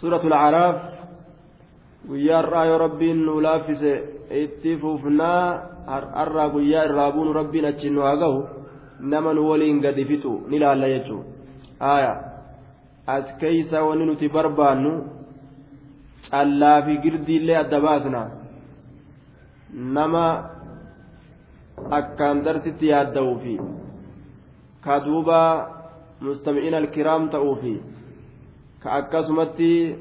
suuratu lacaraaf guyyaa har'aa yoo rabbiin nu laaffise itti fufnaa har'aa guyyaa irraa buunu rabbiin achi nu haa gahu nama nu waliin gadi fixu ni laalla jechuudha haaya as keeysa wanni nuti barbaannu callaa fi girdiillee adda baasna nama akkaan darsitti yaadda'uufi ka duuba mustami'ina alkiraam ta'uufi ka akkasumatti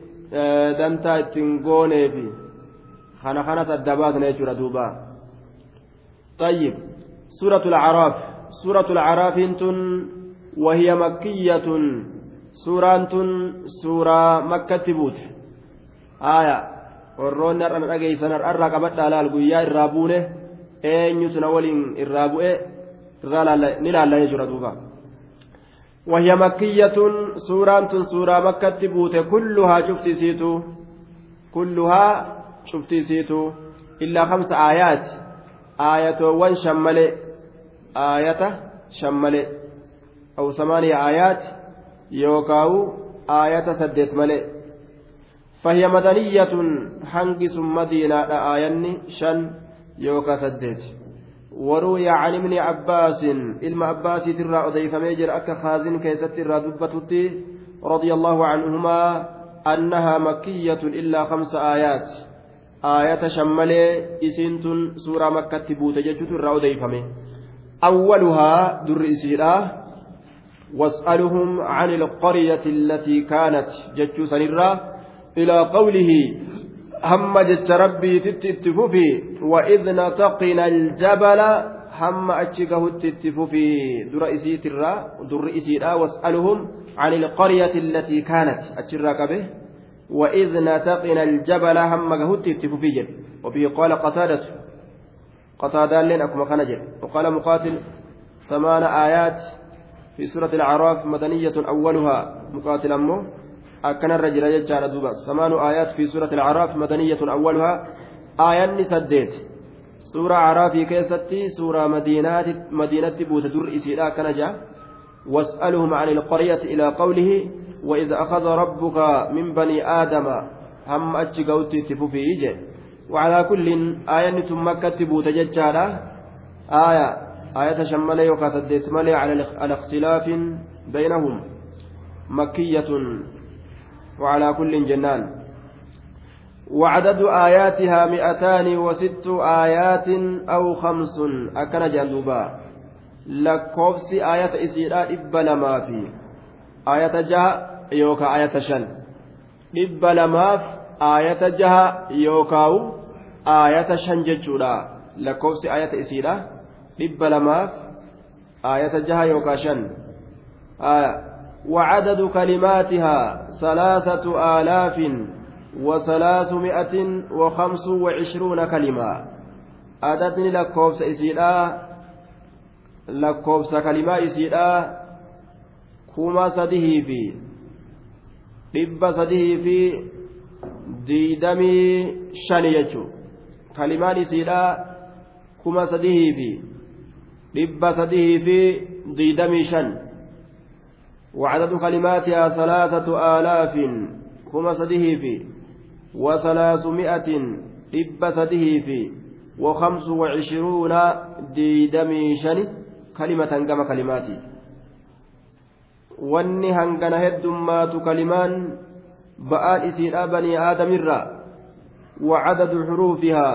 dantaa ittiin gooneefi kana kanas adda baasna jechuudha duuba طيب سورة الأعراف سورة الأعراف تن وهي مكية سورة سورة مكة بوت آية warroonni har'a dhageessan har'arraa qabadhaa laal guyyaa irraa buune eenyutu na waliin irraa bu'e ni laalla jechuudha duuba وهي مكية سورة سورة مكة بوت كلها شفت سيتو كلها شفت سيتو إلا خمس آيات آية وان شمل آية شمل أو ثمانية آيات يوكاو آية سدت ملئ فهي مدنية حنقس مدينة آياني شن يوكا سدت وروي عن ابن عباس إلما عباس ترى أضيف ميجر أكا خازن كيست ترى دبتتي رضي الله عنهما أنها مكية إلا خمس آيات. آية شمالي إسنت سورة مكة بوتجت ترى أضيف أولها در إسيرا واسألهم عن القرية التي كانت جتشو سنرا إلى قوله هم جت ربي تتففي وإذ نتقنا الجبل هم أتشكه تتففي در إسيت الرا در إسيرا واسألهم عن القرية التي كانت أتشراك به وإذ نتقنا الجبل هم تتففي جد وبه قال قتادة قتادة لين أكما خنجر وقال مقاتل ثمان آيات في سورة الأعراف مدنية أولها مقاتل أمه أكن الرجل يجعل دوبا. ثمان آيات في سورة الأعراف مدنية أولها. آية سديت. سورة عرافي كيستي سورة مدينة مدينة بوت در إسيرا كنجا. واسألهم عن القرية إلى قوله وإذا أخذ ربك من بني آدم هم أتشقوتي تفوفي وعلى كل آية مكة بوت ججالة آية. آية شمالة يوكا سديت مالي على اختلاف بينهم. مكية. وعلى كل جنان. وعدد آياتها مئتان وست آيات أو خمس أكن جندوبا. لكوفس آية إسيرا إبا ما في آية جاء يوكا آية شن. إبا لما في آية جاء يوكاو آية شن ججولا لكوفس آية إسيرا إبا لما في آية جاء يوكا شن. آية وعدد كلماتها ثلاثة آلاف وثلاثمائة وخمس وعشرون كلمة عددني لكوبس إسيدا لكوبس كلمة إسيدا كما سده في sadii fi diidamii shani jechuun kalimaan isiidha kuma sadii fi dhibba sadii fi diidamii shan وعدد كلماتها ثلاثة آلاف كما سده في وثلاثمائة إب سده في وخمس وعشرون ديدمي شن كلمة كما كلماتي. wanni hangana heddummaatu kalimaan ba'aan isiidha banii aadamirra وعدد حروفها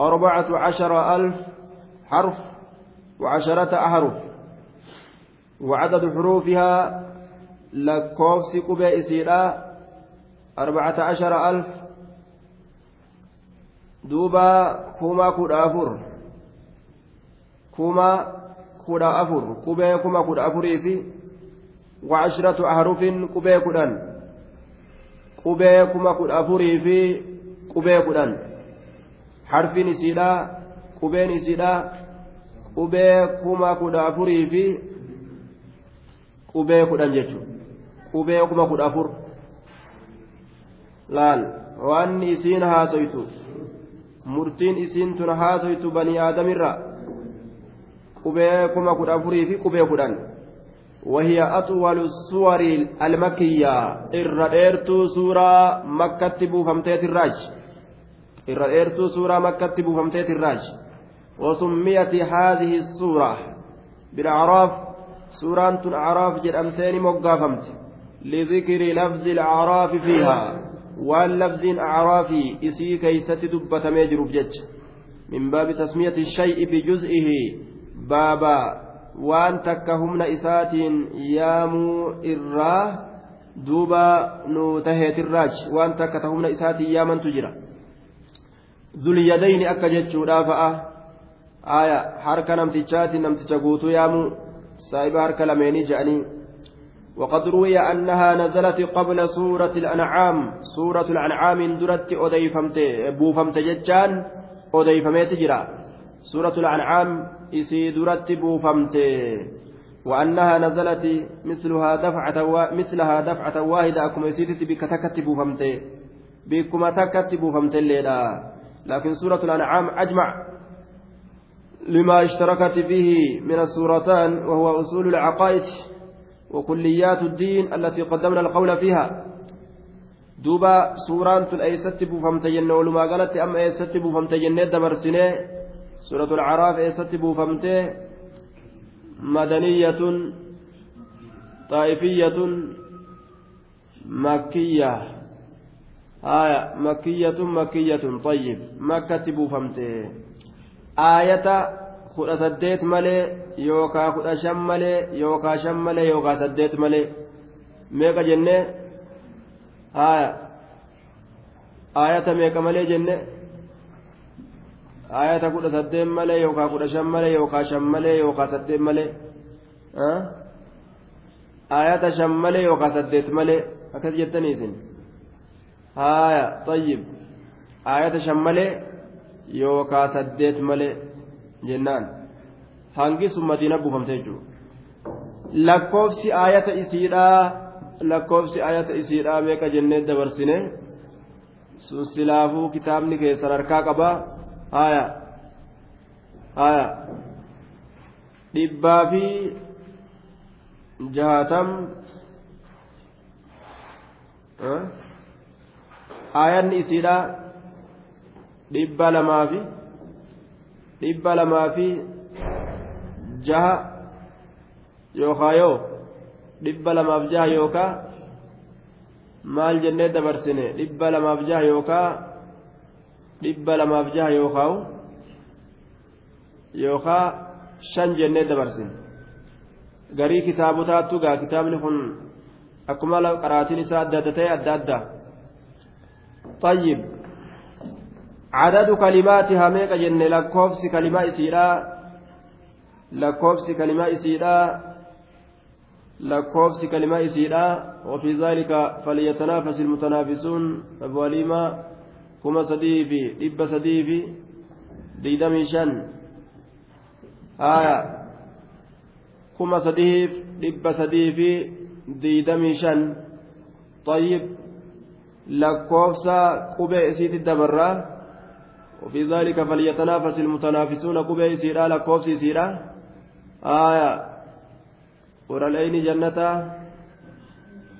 أربعة عشر ألف حرف وعشرة أحرف. وعدد حروفها لكوفس قبى إسيرا أربعة عشر ألف دوبا كوما كودا أفر كوما كودا أفر قبى كوما كودا أفر في وعشرة أحرف قبى كودان قبى كوما كودا أفر في قبى كودان حرف نسيدا قبى نسيدا قبى كوما كودا أفر في qubee kudhan jechuun qubee kuma kudha afur laal waan isiin haasoytu murtiin isiin tun haasoytu banii aadamirra qubee kuma kudha afurii fi qubee kudhan وهي أطول السور المكية إرّديرتو سورة مكة بوفمتيت الراج إرّديرتو سورة مكة بوفمتيت الراج وسميت هذه السورة بالأعراف سورة الأعراف جرأمتين مقافمت لذكر لفظ الأعراف فيها واللفظ أعراف إسي كيست دبة ميجر بجج من باب تسمية الشيء بجزئه بابا yaamuu irraa duuba nu taheetirraaj waan takka ta humna isaatiin yaamantu jira zulyadayni akka jechuudha fa'a aya harka namtichaatiin namticha guutuu yaamuu saahiba harka lameenii je'anii وقد روي أنها نزلت قبل سورة الأنعام. سورة الأنعام درت أديفمت بوفمت ججان أديفمت جرا. سورة الأنعام إسي درت بوفمت. وأنها نزلت مثلها دفعة مثلها دفعة واحدة. أكما يسيتت بك تكت بوفمت. بكما تكت بوفمت الليلة. لكن سورة الأنعام أجمع. لما اشتركت فيه من السورتان وهو أصول العقائد وكليات الدين التي قدمنا القول فيها. دوبا سوران تل أيست بوفمت جنة ولما قالت أم أيست بوفمت جنة سورة العراف إيست بوفمته مدنية طائفية مكية. آية مكية مكية. طيب مكة بوفمته آية kudha saddeet malee yookaa kudha shan malee yookaa shan malee yookaa saddeet malee meeqa jenne haya ayata meeqa malee jenne ayata kudha saddeet malee yookaan kudha shan malee yookaan shan malee yookaan saddeet malee ayata shan malee yookaan saddeet malee akkas jettaniisin haaya tayyib ayata shan malee yookaan saddeet malee jennaan hangi sun madiina buufamtee jechuudha lakkoofsi ayata isiidhaa lakkoofsi ayata isiidhaa meeqa jennee dabarsine sun silaafuu kitaabni keessan harkaa qabaa. haya haya dhibbaa fi jahatam aayanni isiidha dhibba lamaa fi dhibba lamaa fi jaha yookaa yoo dhibba lamaaf jaha yookaa maal jennee dabarsine dhibba lamaaf jaha yookaa dhibba lamaaf jaha yookaan yookaan shan jennee dabarsin garii kitaabotaattu gaa kitaabni kun akkuma qaraatiin isaa adda adda ta'e adda adda طيب عدد كلماتها ميقا جن لكوفس كلمة إسيرا لكوفس كلمة إسيرا لكوفس كلمة إسيرا وفي ذلك فليتنافس المتنافسون أبو fi dhibba sadii fi digdamii shan haya kuma sadiif dhibba sadii fi digdamii shan طيب lakkoofsa qubee isiiti dabarraa وفي ذلك فليتنافس المتنافسون قبي سيرا لكوف سيرا آية ورالأين جنة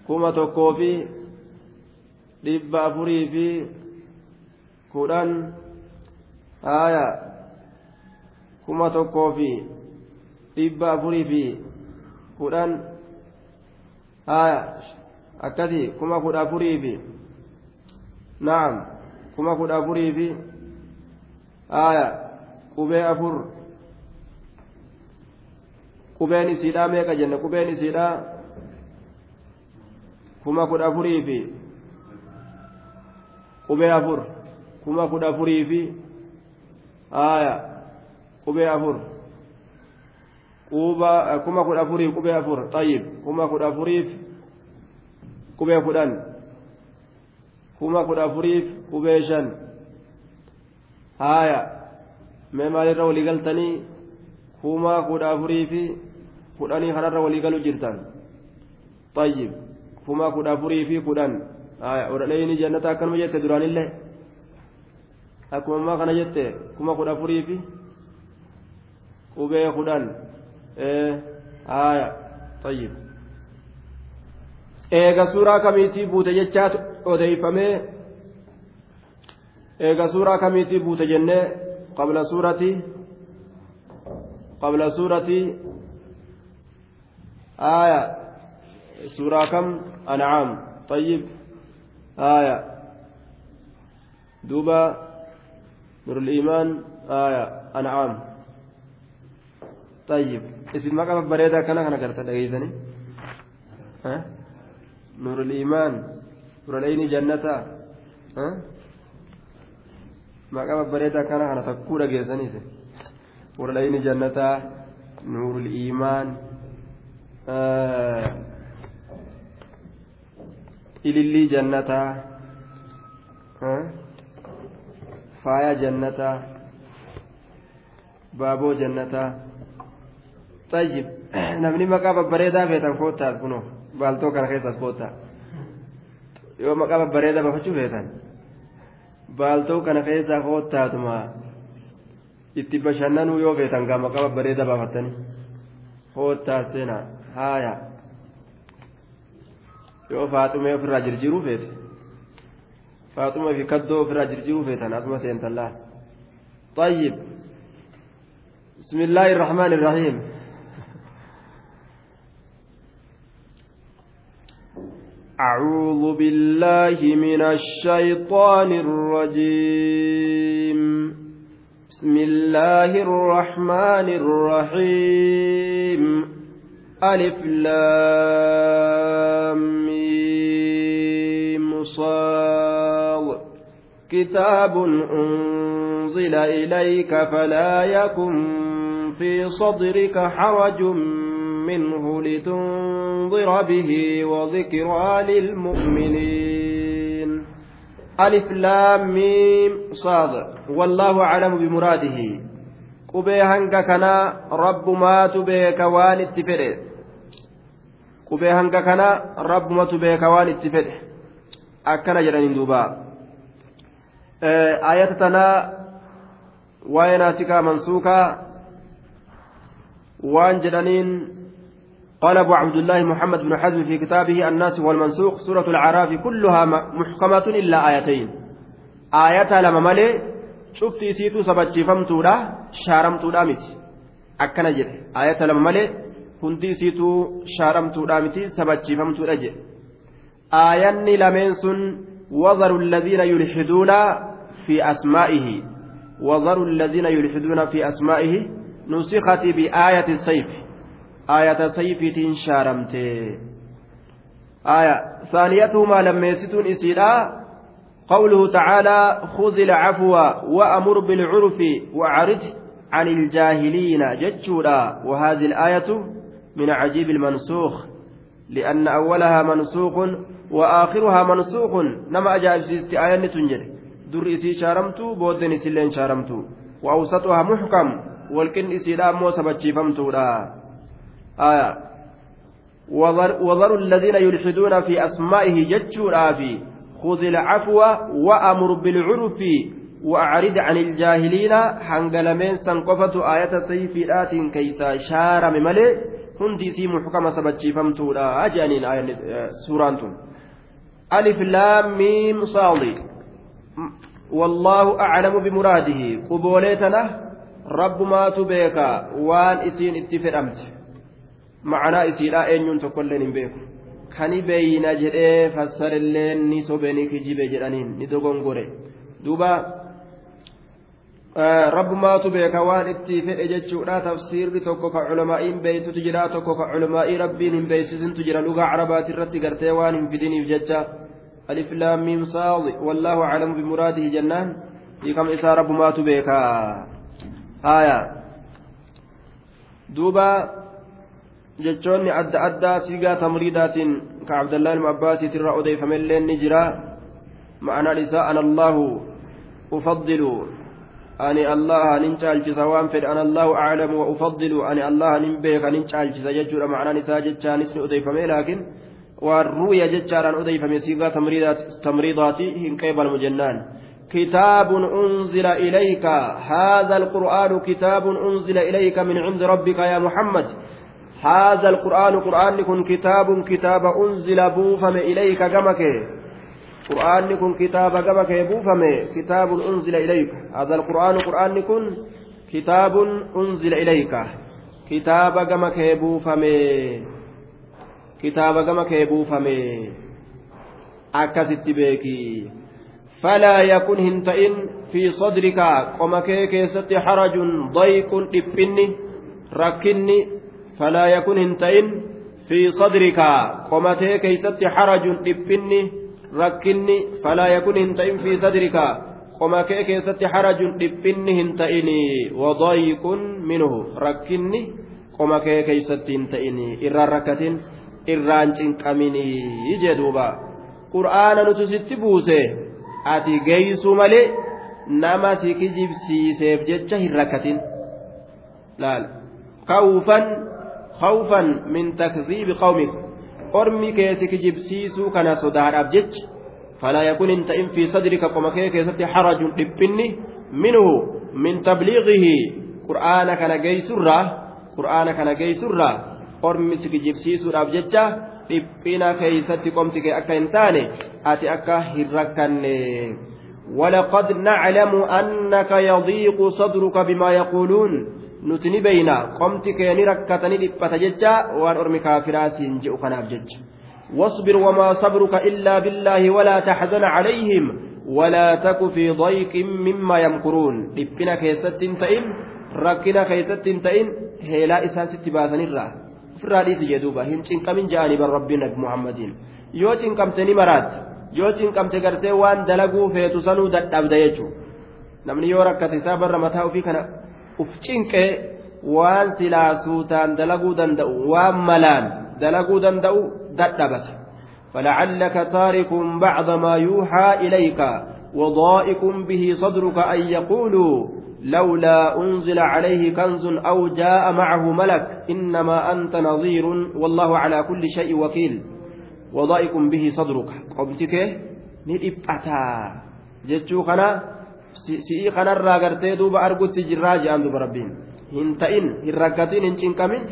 كما haya kuma tokkoo fi dhibba afurii fi kudhan haya akkasi kuma kudha afurii fi naam kuma kudha afurii fi haya qubee afur qubeen isiidhaa meeqa jenne qubeen isiidhaa kuma kudha afurii fi qubee afur kuma kudha afurii fi aya qubee afur quuba kuma kudha afurii qubee afur xayyib kuma kudha afuriif qubee kudhan kuma kudha afuriif qubee shan haya mee maalirra walii galtanii kuma kudha afurii fi kudhanii kanarra walii galu jirtan xayyib kuma kudha afurii fi kudhan haya odhaleeyni jannata akkanuma jette duraanillee akkuma ammaa kana jette kuma kudha afurii fi qubee kudhan haaya طيب eega suuraa kamiitii buute jechaatu odeeyfamee eega suuraa kamiitii buute jennee? Qabla suurati? Qabla suurati? Aaya. Suuraa kam? Ancaam طيب آية دوبا نور الإيمان آية أنعام طيب اسم مقام بريدة كان كان كرت دقيقة ها نور الإيمان نور العين جنة ها maqaa babbareedaa kana kana takkuu dhageessaniiti warlayni jannataa nuurul iimaan ilillii jannataa faaya jannataa baaboo jannataa طيب namni maqaa babbareedaa feetan koottaas kunoo baaltoo kana keessaas koottaa yoo maqaa babbareedaa baafachuu feetan baaltoo kana keessaa koottaatuma itti bashannanuu yoo feetan gaa maqaa babbareedaa baafattanii koottaa seenaa haaya yoo faaxumee ofirraa jirjiiruu feete faaxuma fi kaddoo ofirraa jirjiiruu feetan asuma seentan laal طيب بسم الله الرحمن الرحيم أعوذ بالله من الشيطان الرجيم. بسم الله الرحمن الرحيم. ألف لام صاد. كتاب أنزل إليك فلا يكن في صدرك حرج منه لتنظر به وذكرى للمؤمنين ألف لام ميم صاد والله أعلم بمراده qubee hanga kana rabbumatu beeka waan itti fedhe qubee hanga kana rabbumatu beeka waan itti fedhe akkana jedhaniin duuba ayata tanaa waa'ee naasikaa mansuukaa waan jedhaniin قال أبو عبد الله محمد بن حزم في كتابه الناسخ والمنسوخ سورة الأعراف كلها محكمة إلا آيتين. aayaa lama malee cufti isiituu sabachiifamtuudha shaaramtuudha miti akkana aayaa lama malee guutuun isiituu shaaramtuudha miti sabachiifamtuudha jedha aayaan lamaan sun وذروا الذين يلحدون في أسمائه. وذروا الذين يلحدون في أسمائه. نسخت بآية السيف. سيفتين شارمته آية ثانيتهما لما يستون إسيرا. قوله تعالى خذ العفو وأمر بالعرف وأعرض عن الجاهلين. جتشورا. وهذه الآية من عجيب المنسوخ لأن أولها منسوخ وآخرها منسوخ. نما أجاب سيست آية تنجر در إسي شارمتو بودن إسي شارمتو. وأوسطها محكم والكن إسي لا موسى بتشيفمتو آية. وذروا الذين يلحدون في أسمائه جتشورا في خذ العفو وأمر بالعرف وأعرض عن الجاهلين. حنقلمين سنقفة آية سيفيات كيسا شار مملئ هندي سي محكمة سبتشيفمتو لا أجانين آية سورانتون. ألف لام ميم صادي والله أعلم بمراده. قبولتنا رب ما تبيك. وان إسين اتفرمت. ma'anaa isiidhaa eenyuun tokkolleen hin beeku. Kani beeyina jedhee fassarelleen ni sobeni kijibe jedhaniin ni dogongore. Duuba rabbumaatu beeka waan itti fedhe jechuudha. Tafsiirri tokko ka culamaa'iin beeytutu jira tokko ka culamaa'ii rabbiin hin beeysisintu jira. Lugaa carabaati irratti gartee waan hin fidiniif jecha. Alif laam miim saadi wallaahu aclamu bimuraadihi jennaan. Hiikam isaa rabbumaatu beeka haya duuba jechoonni adda addaa siigaa tamriidaatiin ka cabdallaa ilma abbaasiit irraa odeeffamellee ni jira ma'anaan isaa ana allaahu ufaddilu ani allaha nin caalchisa waan fedhe ana allahu aclamu wa ufaddilu ani allaha nin beeka nin caalchisa jechuudha ma'anaan isaa jechaanis ni odeeffame laakiin waan ru'ya jechaadhaan odeeffame siigaa tamriidaati hin qeebalmu jennaan كتاب أنزل إليك هذا القرآن كتاب أنزل إليك من عند ربك يا محمد هذا القرآن قرآن كن كتاب كتاب أنزل بوفم إليك جمك قرآن كن كتاب جمك بوفم كتاب أنزل إليك. هذا القرآن قرآن كن كتاب أنزل إليك. كتاب جمك بوفم. كتاب جمك بوفم. أكست بيكي. فلا يكن هنتئن في صدرك. قمك كيست حرج ضيق إبني ركني. فلا يكن هنتئن في صدرك قمتي كيست حرج إبني ركني فلا يكن هنتئن في صدرك قمك كيست حرج إبني هنتئني وضيق منه ركني قمك كيست هنتئني إرى ركتين irraan cinqaminii jedhuuba qur'aana nuti sitti buuse ati geeysu malee nama si kijibsiiseef jecha hin rakkatin laal kawfan min takziibi qawmik ormi kee si kijibsiisuu kana sodaadhaaf jecha فلا يكن انت ان في صدرك قم كيست حرج دبني منه من تبليغه قرآن كان جيسرة قرآن كان ormi si kijibsiisuudhaaf jecha dhiphina keeysatti qomti kee akka hin taane ati akka hin rakkanne ولقد نعلم أنك يضيق صدرك بما يقولون نتني بينا قمت كيني ركتني لبت ججا وان أرمي كافرات جئ خناف جج واصبر وما صبرك إلا بالله ولا تحزن عليهم ولا تك في ضيق مما يمكرون لبنا كيست تئن ركنا كيست تئن هيلا إساس تباسن الراه ofirraa dhiisi jedhuuba hin cinqamin ja'anii bar rabbiin nabi muhammadiin yoo cinqamte ni maraatti yoo cinqamte gartee waan dalaguu feetu sanuu dadhabda jechuudha namni uf cinqee waan silaa suutaan dalaguu danda'u waan malaan dalaguu danda'u dadhabata. فلعلك تارك بعض ما يوحى إليك وضائق به صدرك أن يقولوا لولا أنزل عليه كنز أو جاء معه ملك إنما أنت نظير والله على كل شيء وكيل. وضائق به صدرك. قمتك نلئبتا جتشو خنا si'ii kanarraa gartee duuba argutti jirraa je'an duuba rabbiin. Hin ta'in hin rakkatin hin cinqamin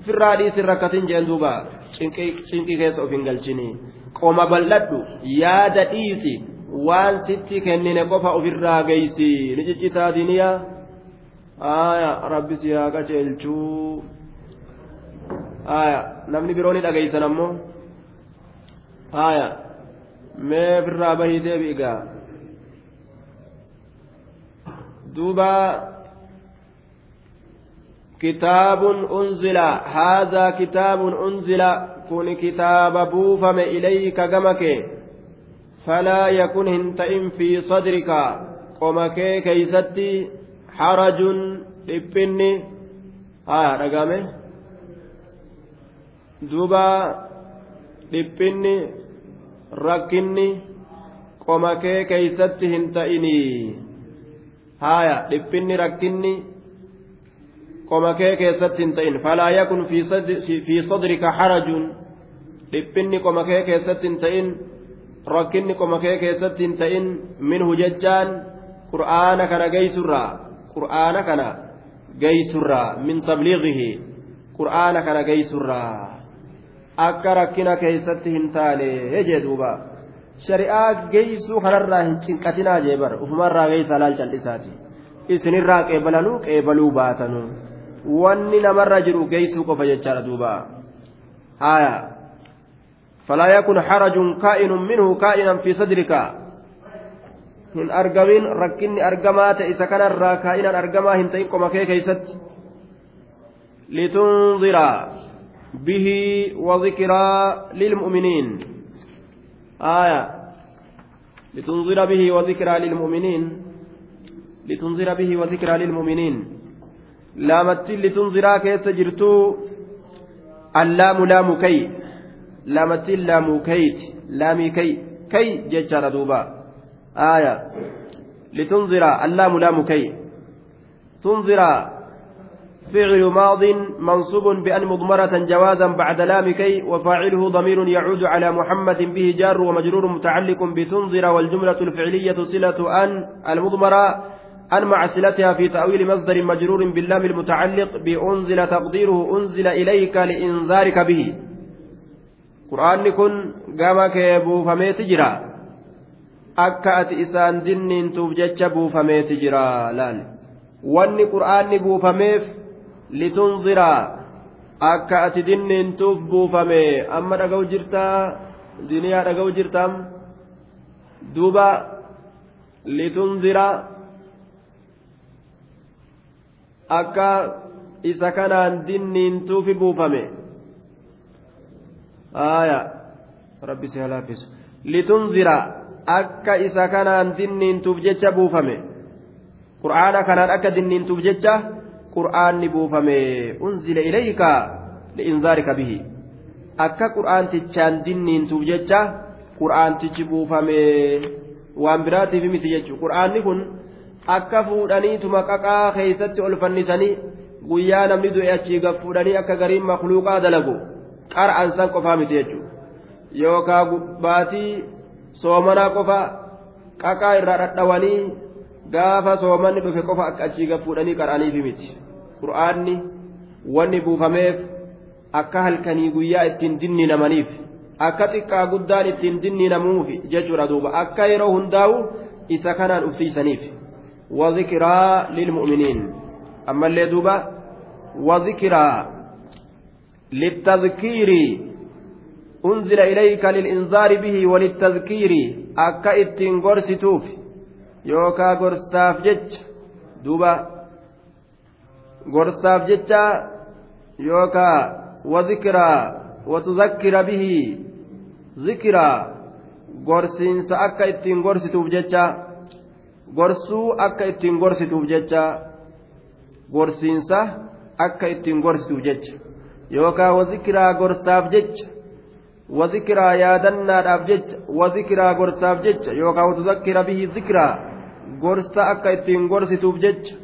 ofirraa dhiis hin rakkatin duuba cinqii keessa of hin galchini qoma bal'adhu yaada dhiisi waan sitti kennine qofa ofirraa geeysi. Ni ciccitaa diniyaa aya rabbi si haa qaceelchuu. Aya namni biroo ni dhageeysan ammoo? Aya mee ofirraa bahii deebi egaa duuba kitaabun unzila haadhaa kitaabun unzila kun kitaaba buufame ilayka gama kee falaa yakun hin ta'in fi sadrika qoma kee keeysatti harajun dhiphinni haa dhagame duuba dhiphinni rakkinni qoma kee keeysatti hin ta'inii haaya dhiphinni rakkinni qoma kee keessatti hin ta'in. Falaa yakun fi sadrika harajun. Dhiphinni qoma kee keessatti hin ta'in rakkinni qoma kee keessatti hin ta'in minhu jechaan qur'aana kana geeysurraa qur'aana kana geeysurraa min tabliiqihi qur'aana kana geeysurraa akka rakkina keessatti hin taane jee duuba shari'aa geeysuu kanarraa hin cinqatinaa jee bar ufumarraa geeysaa laal cal'isaati isinirraa qeebalanuu qeebaluu baatanu wanni namarra jiru geeysuu qofa jechaadha duuba haya فلا يكن حرج كائن منه كائنا في صدرك hin argamin rakkinni argamaa ta'e isa kanarraa kaa'inan argamaa hin ta'in qoma kee keeysatti litunzira bihi wadhikraa lilmu'miniin aya litunzira bihi wadhikraa lilmu'miniin litunzira bihi wadhikraa lilmu'miniin laamattiin litunziraa keessa jirtuu allaamu laamu kay lamatiin laamuu kayti laamii kay kay jechaadha duuba aaya litunzira allaamu laamu kay tunzira فعل ماض منصوب بأن مضمرة جوازا بعد لام كي وفاعله ضمير يعود على محمد به جار ومجرور متعلق بتنظر والجملة الفعلية صلة أن المضمرة عن معسلتها في تأويل مصدر مجرور باللام المتعلق بأنزل تقديره أنزل إليك لإنذارك به. قرآن كن قام كيبو فميت جرا. akka ati isaan dinniintuuf jecha buufameeti jira laal wanni qur'aanni buufameef litunziraa akka ati dinniintuuf buufame amma dhaga'u jirtaa? Duniyaa dhaga'u jirtaam duuba litunziraa akka isa kanaan dinniintuufi buufame. Aya rabbi si halaafisu litunzira akka isa kanaan dinniintuuf jecha buufame. Qur'aana kanaan akka dinniintuuf jecha qur'aanni buufame unzila ilayka liinzaarika bihi. Akka qur'aantichaan dinniintuuf jecha qur'aantichi buufame waan biraatiif miti jechuudha qur'aanni kun akka fuudhaniituma qaqaa keeysatti ol fannisanii guyyaa namni du'e achii gaf fuudhanii akka gariin makluuqaa dalagu qara'an san qofaa miti jechuudha yookaan baatii soomanaa qofa qaqaa irraa dhadhawanii gaafa soomanni dhufe qofa akka achii gaf fuudhanii qara'aniifi miti qur'aanni wanni buufameef akka halkanii guyyaa ittiin dinninamaniif akka xiqqaa guddaan ittiin dinninamuufi jechuudha duuba akka yeroo hundaa'u isa kanaan uffiisaniif. وذكرى للمؤمنين أما اللي دوبا وذكرى للتذكير أنزل إليك للإنذار به وللتذكير أكا إتين يوكا غرستاف جج دوبا غرستاف جج يوكا وذكرى وتذكر به ذكرى غرسينس أكا إتين غرستوف ججا gorsuu akka ittiin gorsituuf jecha gorsiinsa akka ittiin gorsituuf jecha yookaan wazikiraa gorsaaf jecha wazikiraa yaadannaadhaaf jecha wazikiraa gorsaaf jecha yookaan watuzakkira bihi zikiraa gorsa akka ittiin gorsituuf jecha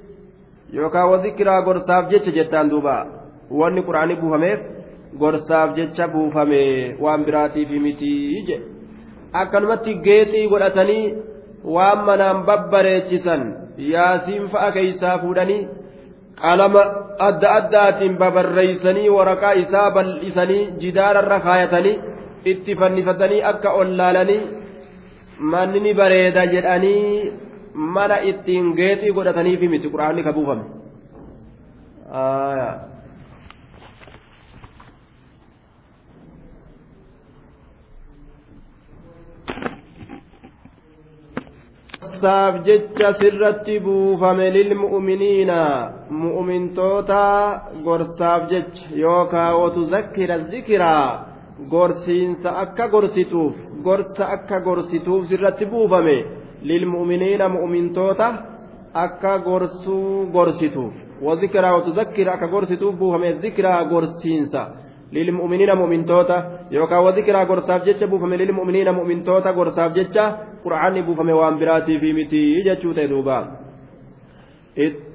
yookaan wazikiraa gorsaaf jecha jettaan duuba wanni quraanii buufameef gorsaaf jecha buufame waan biraatiif mitii jedhe akkanumatti geexii godhatanii. waan manaan babbareechisan yaasiin fa'a keeysaa fuudhanii qalama adda addaatiin babarreeysanii waraqaa isaa bal'isanii jidaararra kaayatanii itti fannifatanii akka ollaalanii manni ni bareeda jedhanii mana ittiin geexii godhataniifi miti quraanni ka buufame. Gorsaaf jecha sirratti buufame lilmu'miniina mu'mintoota gorsaaf jecha. Yookaa watu zakkira zikiraa gorsiinsa akka gorsituuf gorsa akka gorsituuf sirratti buufame lilmu'miniina mu'mintoota akka gorsuu gorsituuf wazikiraa watu zakkira akka gorsituuf buufame zikiraa gorsiinsa للمؤمنين مؤمنتوتا يوكا وذكرى غرساف جتشا بوفمي للمؤمنين مؤمنتوتا غرساف جتشا قرآن بوفمي وان براتي في متي جتشوتا دوبا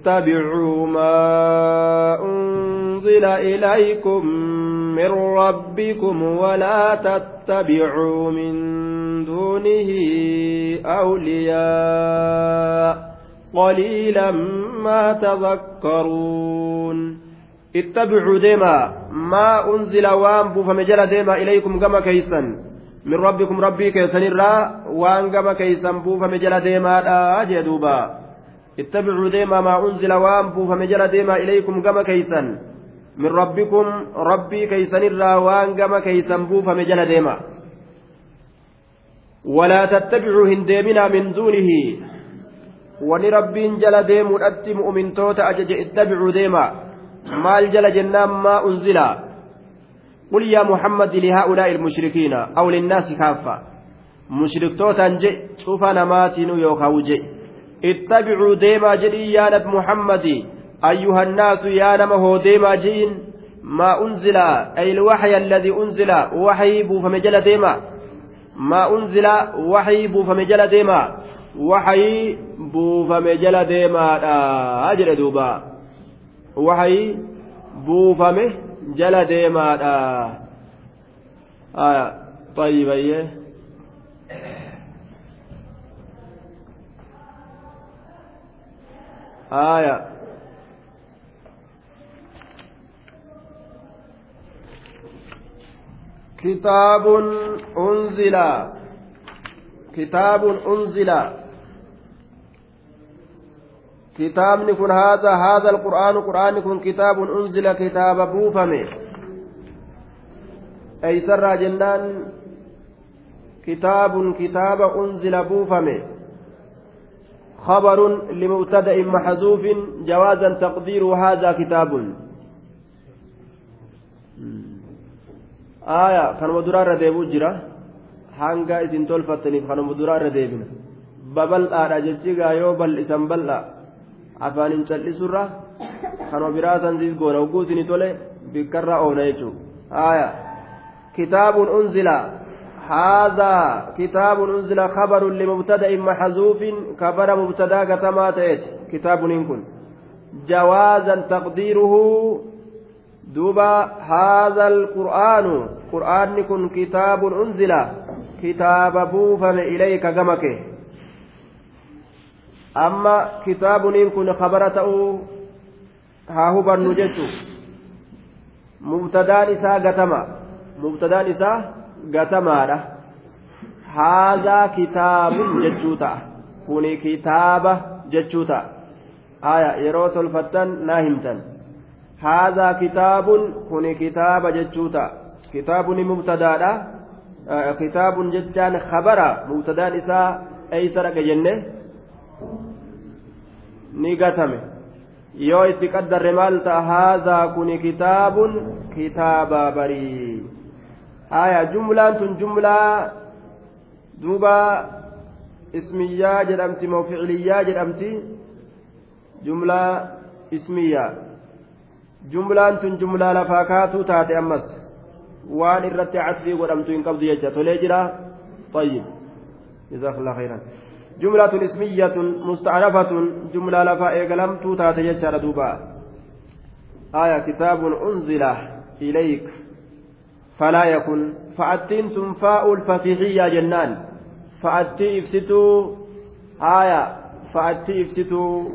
اتبعوا ما أنزل إليكم من ربكم ولا تتبعوا من دونه أولياء قليلا ما تذكرون. اتبعوا ديما ما أنزل وان بوفم جل ديما إليكم كما كيسا من ربكم ربي كيسن الرا وان كما كيسا بوفم جل ديما لا دوبا اتبعوا ديما ما أنزل وان بوفم جل ديما إليكم كما كيسا من ربكم ربي كيسن الرا وان كما كيسا بوفم جل ديما. ولا تتبعوا هنديمنا من دونه. جل ديم أتي مؤمن توتا أجج اتبعوا ديما. maal jala jennaan maa unzila قل يا محمد لهؤلاء المشركين أو للناس كافة. مشركتوتا جئ شوف أنا ماتين اتبعوا ديما جئي يا نب محمد. أيها الناس يا نمه ديما جئين ما أنزل أي الوحي الذي أنزل وحي فمجل ديما. ما أنزل وحي فمجل ديما. وحي فمجل ديما. أجل دوبا. waxay buufame jala deemaadha طيبية آية. كتاب أنزل. كتاب أنزل. كتاب نكون هذا هذا القرآن قرآن نكون كتاب أنزل كتاب بوفمي أي سر جنان. كتاب كتاب أنزل بوفمي خبر لمبتدأ محذوف جوازا تقدير هذا كتاب آية كان مدرار ديبو جرا hanga isin tolfattaniif kanuma duraa irra deebina babal'aadha jechigaa yoo bal'isan bal'a afaanin cal'isurra kanuma biraa sansiis goona hogguu isinii tole bikkarraa oona jechuudha aya kitaabun unzila هذا كتاب أنزل خبر لمبتدأ محذوف كبر مبتدأ كتما كتاب إنكن جوازا تقديره دوبا هذا القرآن. قرآن كن كتاب أنزل. كتاب بوفم إليك جمك أما كتاب كن خبر تأو ها هو برنجته مبتدان إساء قتما مبتدان إساء قتما هذا كتاب جتشوتا كوني كتاب جتشوتا آية يروس الفتن ناهمتا هذا كتاب كوني كتاب جتشوتا كتاب مبتدا كتاب جتان خبر مبتدا إساء أي سرق جنة نيقاتمه yoo itti qaddarre maal ta'a? Haazaa kuni kitaabun kitaaba barii. Jedhamti moo ficiliyyaa jedhamti jumlaa ismiyyaa jumlaan tun jumlaa lafaa kaatuu taate ammas waan irratti casfii godhamtu hin qabdu jecha tolee jira طيب جزاك الله خيرا جملة اسمية مستأنفة جملة لفا إيقلم توتا تجسر دوبا آية كتاب أنزل إليك فلا يكن. فأتين تنفاء الفتحية جنان. fa'attii ibsituu آية fa'attii ibsituu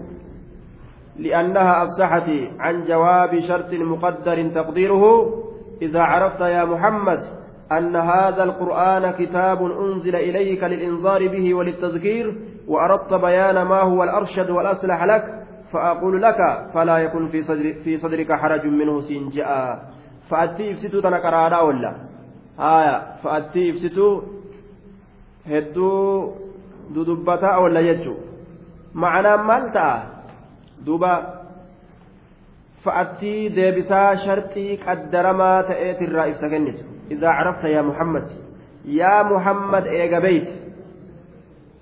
لأنها أفسحت عن جواب شرط مقدر تقديره. إذا عرفت يا محمد أن هذا القرآن كتاب أنزل إليك للإنذار به وللتذكير وأردت بيان ما هو الأرشد والأصلح لك فأقول لك فلا يكن في, صدر في صدرك حرج منه سنجاء fa'attii ibsituu tana qaraadhaa oolla haaya fa'attii ibsituu hedduu dudubbataa oolla jechuun ma'anaan maal ta'a? Duuba fa'attii deebisaa sharxii qaddaramaa ta'eetirraa ibsa kennitu. Idaa carabta yaa muhammad. Yaa muhammad eega beeyt.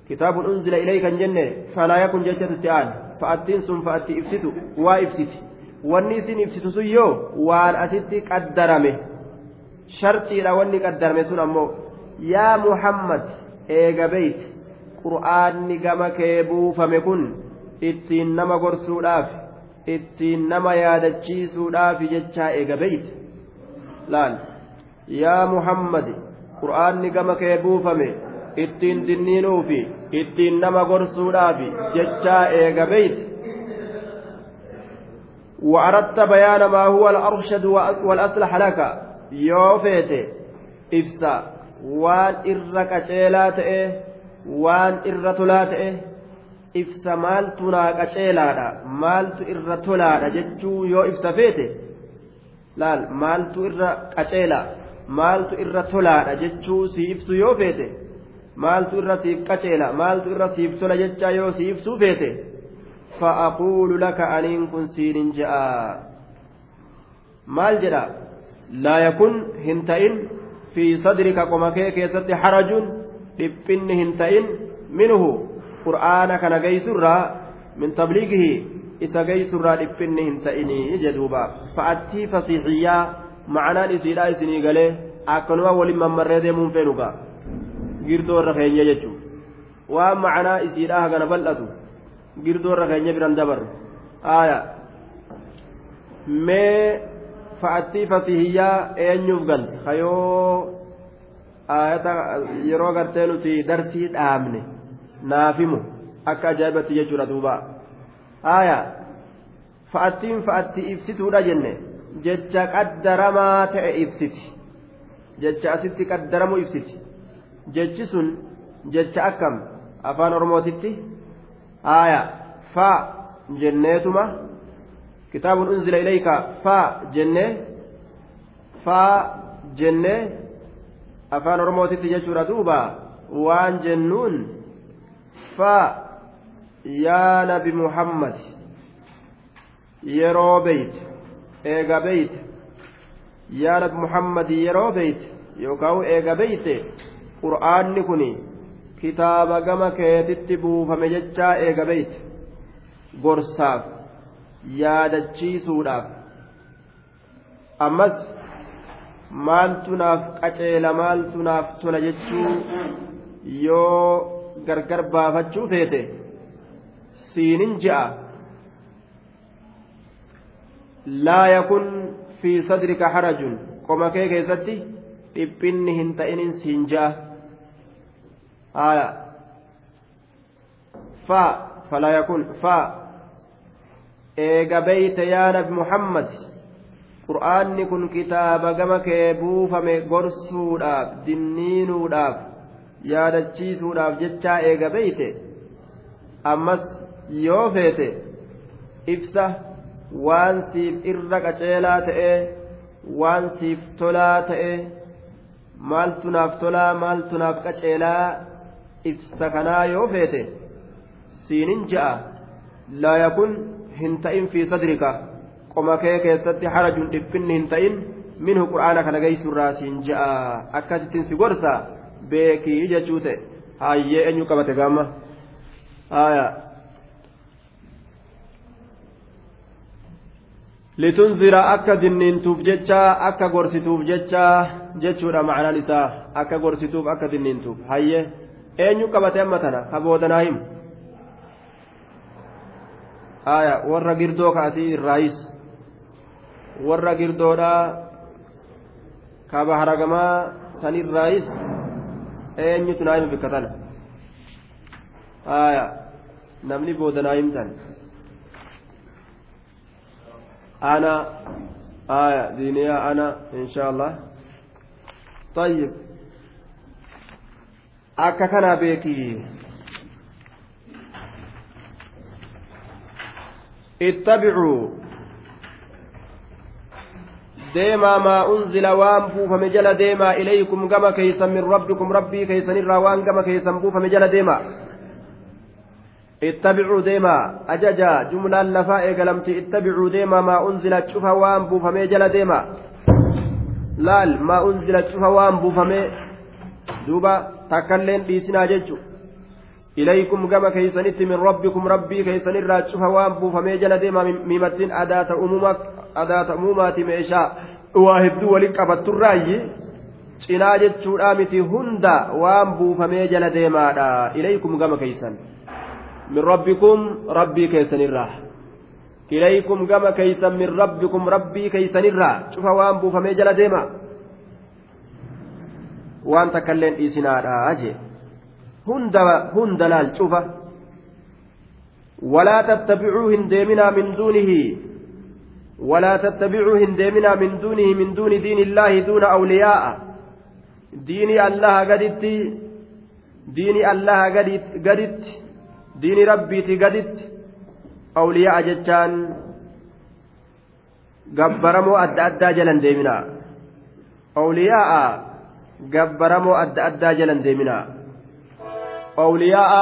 Kitaabun unzila ilay kan jenne? Falaayaa kun jecha tutti aan fa'attiin sun fa'attii ibsitu waa ibsiti. wanni isin ibsitu sun yoo waan asitti qaddarame shartiidha wanni qaddarame sun ammoo yaa muhammad eega beeyti qur'aanni gama kee buufame kun ittiin nama gorsuudhaaf ittiin nama yaadachiisuudhaaf jechaa eega beeyti laal yaa muhammad qur'aanni gama kee buufame ittiin dinniinuufi ittiin nama gorsuudhaaf jechaa eega beeyti وأردت بيان ما هو الأرشد والأصلح لك يوفيت إفسا وان إرك أشيلات إيه وان إرتلات إيه ibsa maaltu naa qaceelaadha maaltu irra tolaadha jechuu yoo ibsa feete laal maaltu irra qaceela maaltu irra tolaadha jechuu si ibsu yoo feete maaltu irra siif qaceela maaltu irra siif tola jechaa yoo si ibsuu feete fa'aquulu laka aniin kun siinin je'a maal jedha laa yakun hin ta'in fi sadrika qoma kee keessatti harajun dhiphinni hin ta'in minhu qur'aana kana geessurraa min tabliigihi isa geessurraa dhiphinni hin ta'inii jedhuuba fa'attii fasiixiyyaa ma'anaan isiidhaa isinii galee akkanuma waliin mammarree deemuun feenuga girdoo irra keenya jechuun waan ma'anaa isiidhaa hagana bal'atu girdoo keenya biran dabarru. Aaya. Mee fa'attii fasiixiyyaa eenyuuf galte hayoo. Ayata yeroo gartee nuti dartii dhaabne. Naafimu. Akka ajaa'ibatti jechuudha duuba. Aya fa'attiin fa'atti ibsituudha jenne. Jecha qaddaramaa ta'e ibsiti. Jecha asitti qaddaramu ibsiti. Jechi sun jecha akkam? Afaan oromootitti aya fa jenneetuma kitaabun unzila ilayka fa jennee fa jennee afaan oromootitti jechuudha duuba. Waan jennuun fa yaa nabi muhammad. Yeroo beeyte eega beeyte yaa nabi muhammad yeroo beeyte yookaan eega beeyte qur'aanni kun kitaaba gama keetitti buufame jechaa eega beeyte. Gorsaaf yaadachiisuudhaaf. Ammas maaltu naaf qaceela maaltu naaf tola jechuu yoo gargar baafachuu feete siinin je'a laa yakun fi sadrika harajun. Qoma kee keessatti dhiphinni hin ta'inin siin je'a haya fa falaa yakun fa eega beeyte yaa nabi muhammad qur'aanni kun kitaaba gama kee buufame gorsuudhaaf dinniinuudhaaf yaadachiisuudhaaf jechaa eega beeyte? Ammas yoo feete ibsa waan siif irra qaceelaa ta'e waan siif tolaa ta'e maaltu naaf tolaa maaltu naaf qaceelaa ibsa kanaa yoo feete siinin ja'a laa yakun hin ta'in fi sadrika. Qoma kee keessatti harajun dhiphinni hin ta'in minhu qur'aana kana geessurraa siin ja'a. Akkasittiin si gorsa beekii jechuu ta'e. Hayyee eenyu qabate gaama? Haya litunzira akka dinniintuuf jecha akka gorsituuf jecha jechuudha macnaan isaa. Akka gorsituuf akka dinniintuuf. Hayyee eenyu qabate amma tana ka boodanaa himu haya warra girdoo kaasii irraayis warra girdoodhaa ka baharagamaa sanirraayis eenyutu naa himu bikka tana haya namni boodanaa himtan ana aya diiniyaa ana insha allah طيب akka kanaa beekii ittabicuu deemaa maa unzila waan buufame jala deemaa ilaykum gama keeysan min rabbikum rabbii keeysanirraa waan gama keeysan buufame jala deemaa. Ittabicuu deemaa ajaja jumlaan lafaa eegalamti. Ittabicuu deemaa maa unzila cufa waan buufamee jala deemaa. Laal maa unzila cufa waan buufamee duuba. takkailleen dhiisinaa jechu. Ilaykum gama keeysanitti min rabbikum rabbii keeysanirraa cufa waan buufamee jala deemaa miimattiin adaata umumaati meeshaa waa hedduu walin qabatturraayyi cinaa jechuudha miti hunda waan buufamee jala deemaadha. Ilaykum gama keeysan. Min rabbikum rabbii keeysanirraa ilaykum gama keeysan min rabbikum rabbii keeysanirraa cufa waan buufamee jala deemaa. Waan takkailleen dhiisinaadha jee. Hunda laal cufa tattabicuu hin deeminaa min duunihi. ولا تتبعوا هندمنا من دونه من دون دين الله دون أولياء دين الله قدت دين الله قدت دين ربي قدت أولياء جتان قبرموا أدى أدى أولياء قبرموا أدى أدى جلن ديمنا أولياء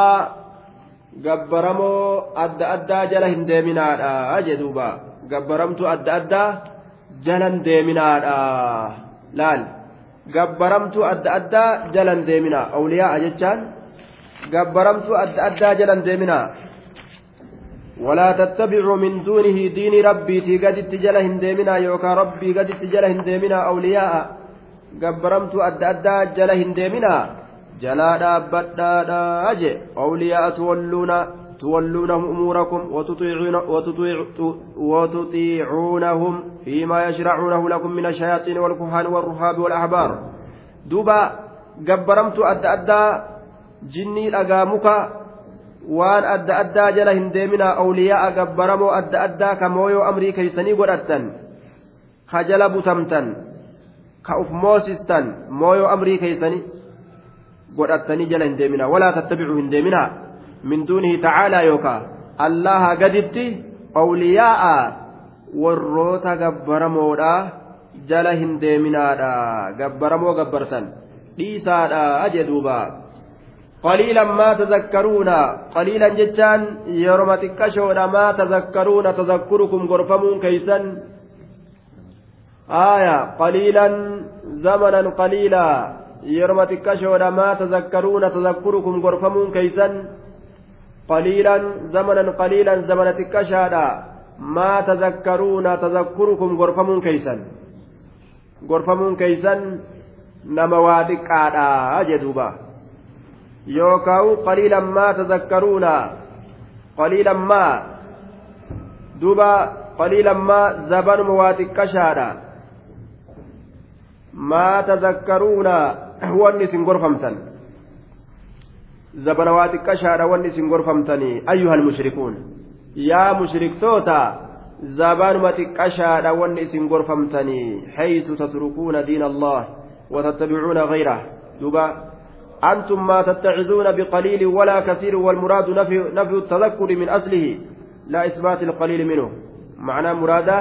قبرموا أدى أدى جلن ديمنا أجدوبا gabbaramtuu adda addaa jalan deeminaadha laal gabbaramtuu adda addaa jalan deeminaa awliyaa jechaan gabbaramtuu adda addaa jalan deeminaa ولا تتبعوا من دونه دين ربي تيجدت جل هندمنا يوكا ربي قدت جل هندمنا أولياء قبرمت أدى أدى جل هندمنا جلا دابتا أجي أولياء تولون تولونهم أموركم وتطيعون وتطيع وتطيعونهم فيما يشرعونه لكم من الشياطين والكهان والرهاب والأحبار دوبا جبرمت أدى أدى جني الأقامك waan adda addaa jala hin deeminaa awliyaa'a gabbaramoo adda addaa ka mooyoo amrii keeysanii godhattan ka jala butamtan. Amrii keeysanii godhattanii jala hin deeminaa walaa tattabicuu hin deeminaa min duunihi tacaalaa yookaa allaha gaditti awliyaa'a warroota gabbaramoodha jala hin deeminaadha gabbaramoo gabbartan dhiisaadha jedhuuba qaliilan maa tazakkaruuna qaliilan jechaan yeroma xiqqashoodha maa tazakkaruuna tazakkurukum gorfamuun keeysan آية قليلا زمنا قليلا maa tazakkaruuna tazakkurukum gorfamuun keeysan qaliilan zamanan qaliilan zamana xiqqashaadha maa tazakkaruuna tazakkurukum gorfamuun keeysan gorfamuun keeysan nama waa xiqqaadha jedhuuba yookaan qaliilan maa tazakkaruuna qaliilan maa duuba qaliilan maa zabanuma waa xiqqashaadha wanni isin gorfamtan zabana waa xiqqashaadha wanni isin gorfamtanii ayyuhal mushrikuun yaa mushriktoota zabanuma xiqqashaadha wanni isin gorfamtanii haysu tatrukuuna diina allah وتتبعون غيره دوبا أنتم ما تتعظون بقليل ولا كثير والمراد نفي, نفي التذكر من أصله لا إثبات القليل منه معنى مرادا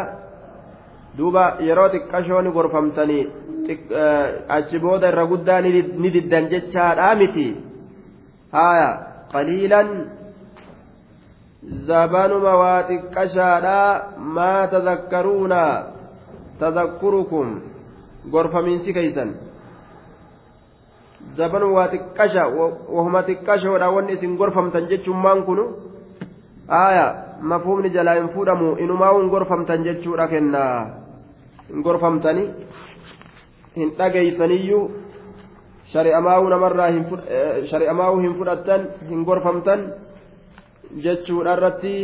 دوبا يروتك كشوني غرفمتني achi booda irra guddaa ni diddan jechaadhaa miti haya qaliilan zabanuma waa xiqqashaadhaa maa tazakkaruuna tazakkurukum gorfamiinsi keeysan zabanuma waa xiqqasha wahuma xiqqashoodha wanni isin gorfamtan jechuummaan kunu haya mafhumni jalaa hin fuudhamu inumaa hin gorfamtan jechuudha kennaa hin gorfamtani hin dhageeysaniyyuu shari'amaa'uu namarraa shari'amaa'uu hin fudhattan hin gorfamtan jechuudha irratti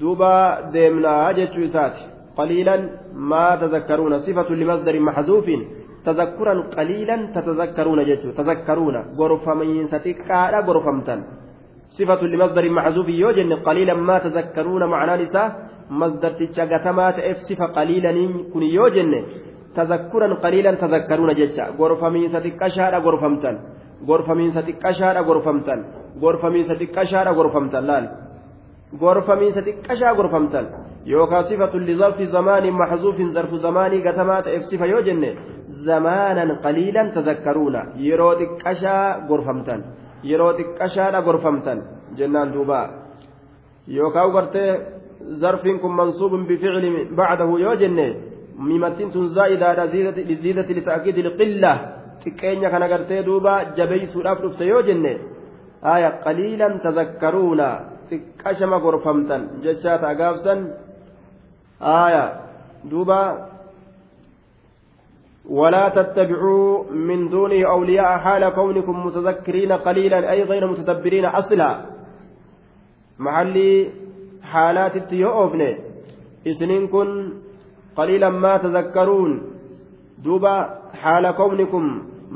duuba deemnaa jechuu isaati qaliilan maa tazakkaruuna sifatu limasdarin maxzuufin tazakkuran qaliilan tatazakkaruuna jechuu tazakkaruuna gorfamiinsa xiqqaadha gorfamtan صفة لمصدر محذوف يوجن قليلا ما تذكرون معنى نساء مصدر تشغتما تأف صفة قليلا كن يوجن tazakkuran qaliilan tazakkaruuna jecha gorfamiinsa xiqqashaadha gorfamtan gorfamiinsa xiqqashaadha gorfamtan gorfamiinsa xiqqashaadha gorfamtan laal gorfamiinsa xiqqashaa gorfamtan yookaan sifatun lizarfi zamaanii maxzuufin zarfu zamaanii gatamaa ta'eef sifa yoo jenne zamaanan qaliilan tazakkaruuna yeroo xiqqashaa gorfamtan yeroo xiqqashaadha gorfamtan jennaan duuba yookaan gartee mansuubun bificli bacdahu yoo jenne mimattiin tun zaa'idaadha ziidati lita'kiidi liqilla xiqqeenya kana gartee duuba jabeeysuudhaaf dhufte yoo jenne aya qaliilan tazakkaruuna xiqqashama gorfamtan jechaa ta'a gaafsan aya duuba ولا تتبعوا من دونه أولياء حال كونكم متذكرين قليلا أي غير متدبرين أصلا محلي حالات التيوفن إسنين كن قليلا ما تذكرون دوبا حال كونكم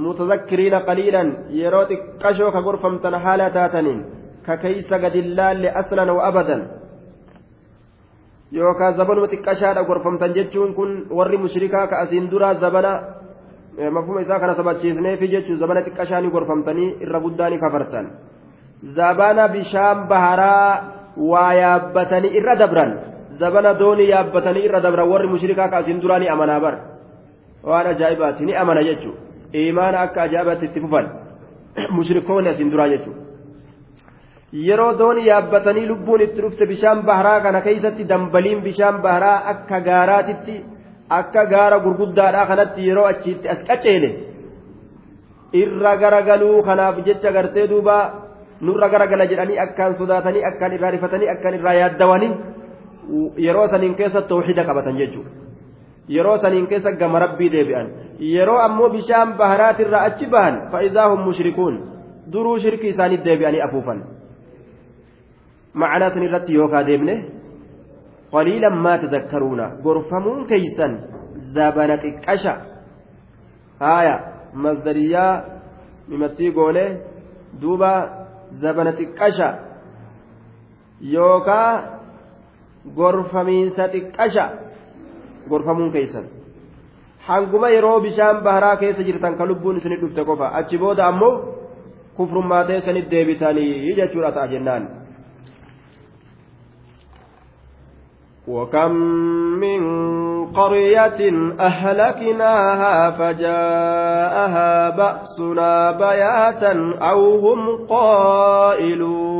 متذكرين قليلا يروتك كشوك غرفم حالة تاتنين ككيس قد الله أصلا وأبدا yookaan zabanuma xiqqashaadha gorfamtan jechuun kun warri mushrikaa ka asiin duraa zabana mafuma isaa kana sabachiisneefi jechuun zabana xiqqashaa ni gorfamtanii irra guddaa ni kafartan zabana bishaan baharaa waa yaabbatanii irra dabran. Zabana doonii yaabbatanii irra dabran. Warri mushrikaa ka asiin duraa ni amanaa bar. Waan ajaa'ibaati ni amana jechuun imaana akka ajaa'ibaatti itti fufan. Mushrikoonni asiin duraa jechuudha. yeroo doonii yaabbatanii lubbuun itti dhufte bishaan baharaa kana keessatti dambaliin bishaan baharaa akka gaaraatitti akka gaara gurguddaadhaa kanatti yeroo achiitti as qaceele. Irra garagaluu kanaaf jecha gartee duuba nurra garagala jedhanii akkaan sodaatanii akkaan irraa rifatanii akkaan irraa yaaddawanii yeroo saniin keessa tawxiida qabatan jechuudha yeroo saniin keessa gama rabbii deebi'an yeroo ammoo bishaan baharaatirraa achi bahan fa'idaa hum mushrikuun duruu shirkii isaanii deebi'anii afuufan. معنى سنرت يوكا ديمنه قليلا ما تذكرون غرفمون كيسا زبنة الكشا آية مصدرية ممتي قوله دوبا zabana xiqqasha yookaa gorfamiinsa xiqqasha gorfamuun keeysan hanguma yeroo bishaan baharaa keessa jirtan ka lubbuun isinit dhufte qofa achi booda ammoo kufrummaatee sanit deebitanii jechuudha ta'a jennaan وكم من قرية أهلكناها فجاءها بأسنا بياتا أو هم قائلون